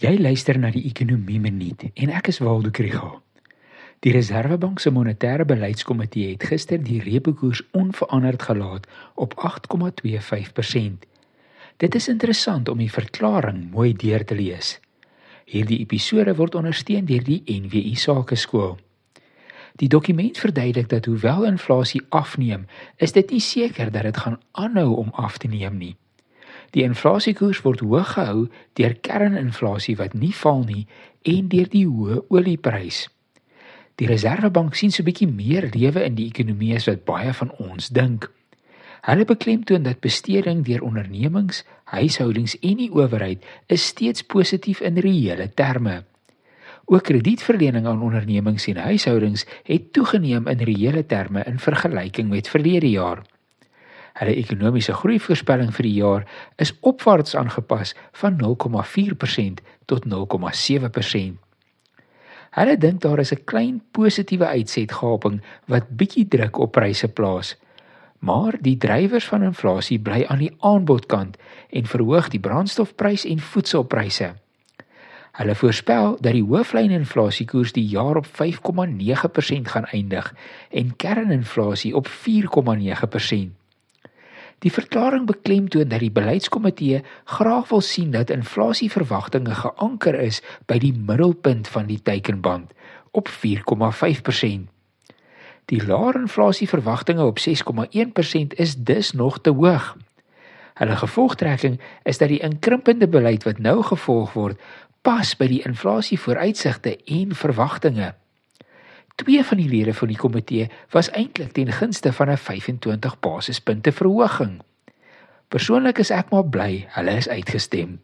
Jy luister na die Ekonomie Minuut en ek is Waldo Krügel. Die Reserwebank se monetêre beleidskomitee het gister die repo koers onveranderd gelaat op 8,25%. Dit is interessant om die verklaring mooi deur te lees. Hierdie episode word ondersteun deur die NWI Sakeskool. Die dokument verduidelik dat hoewel inflasie afneem, is dit nie seker dat dit gaan aanhou om af te neem nie. Die inflasiekoers word hoog gehou deur kerninflasie wat nie val nie en deur die hoë olieprys. Die Reserwebank sien so 'n bietjie meer lewe in die ekonomie as wat baie van ons dink. Hulle beklemtoon dat besteding deur ondernemings, huishoudings en die owerheid is steeds positief in reële terme. Ook kredietverlening aan ondernemings en huishoudings het toegeneem in reële terme in vergelyking met verlede jaar. Hulle ekonomiese groeivoorspelling vir die jaar is opwaarts aangepas van 0,4% tot 0,7%. Hulle dink daar is 'n klein positiewe uitsetgaping wat bietjie druk op pryse plaas. Maar die drywers van inflasie bly aan die aanbodkant en verhoog die brandstofprys en voedselpryse. Hulle voorspel dat die hooflyninflasiekoers die jaar op 5,9% gaan eindig en kerninflasie op 4,9%. Die verklaring beklemtoon dat die beleidskomitee graag wil sien dat inflasieverwagtinge geanker is by die middelpunt van die teikenband op 4,5%. Die laer inflasieverwagtinge op 6,1% is dus nog te hoog. Hulle gevolgtrekking is dat die inkrimpende beleid wat nou gevolg word, pas by die inflasievooruitsigte en verwagtinge. Twee van die lede van die komitee was eintlik ten gunste van 'n 25 basispunte verhoging. Persoonlik is ek maar bly hulle is uitgestem.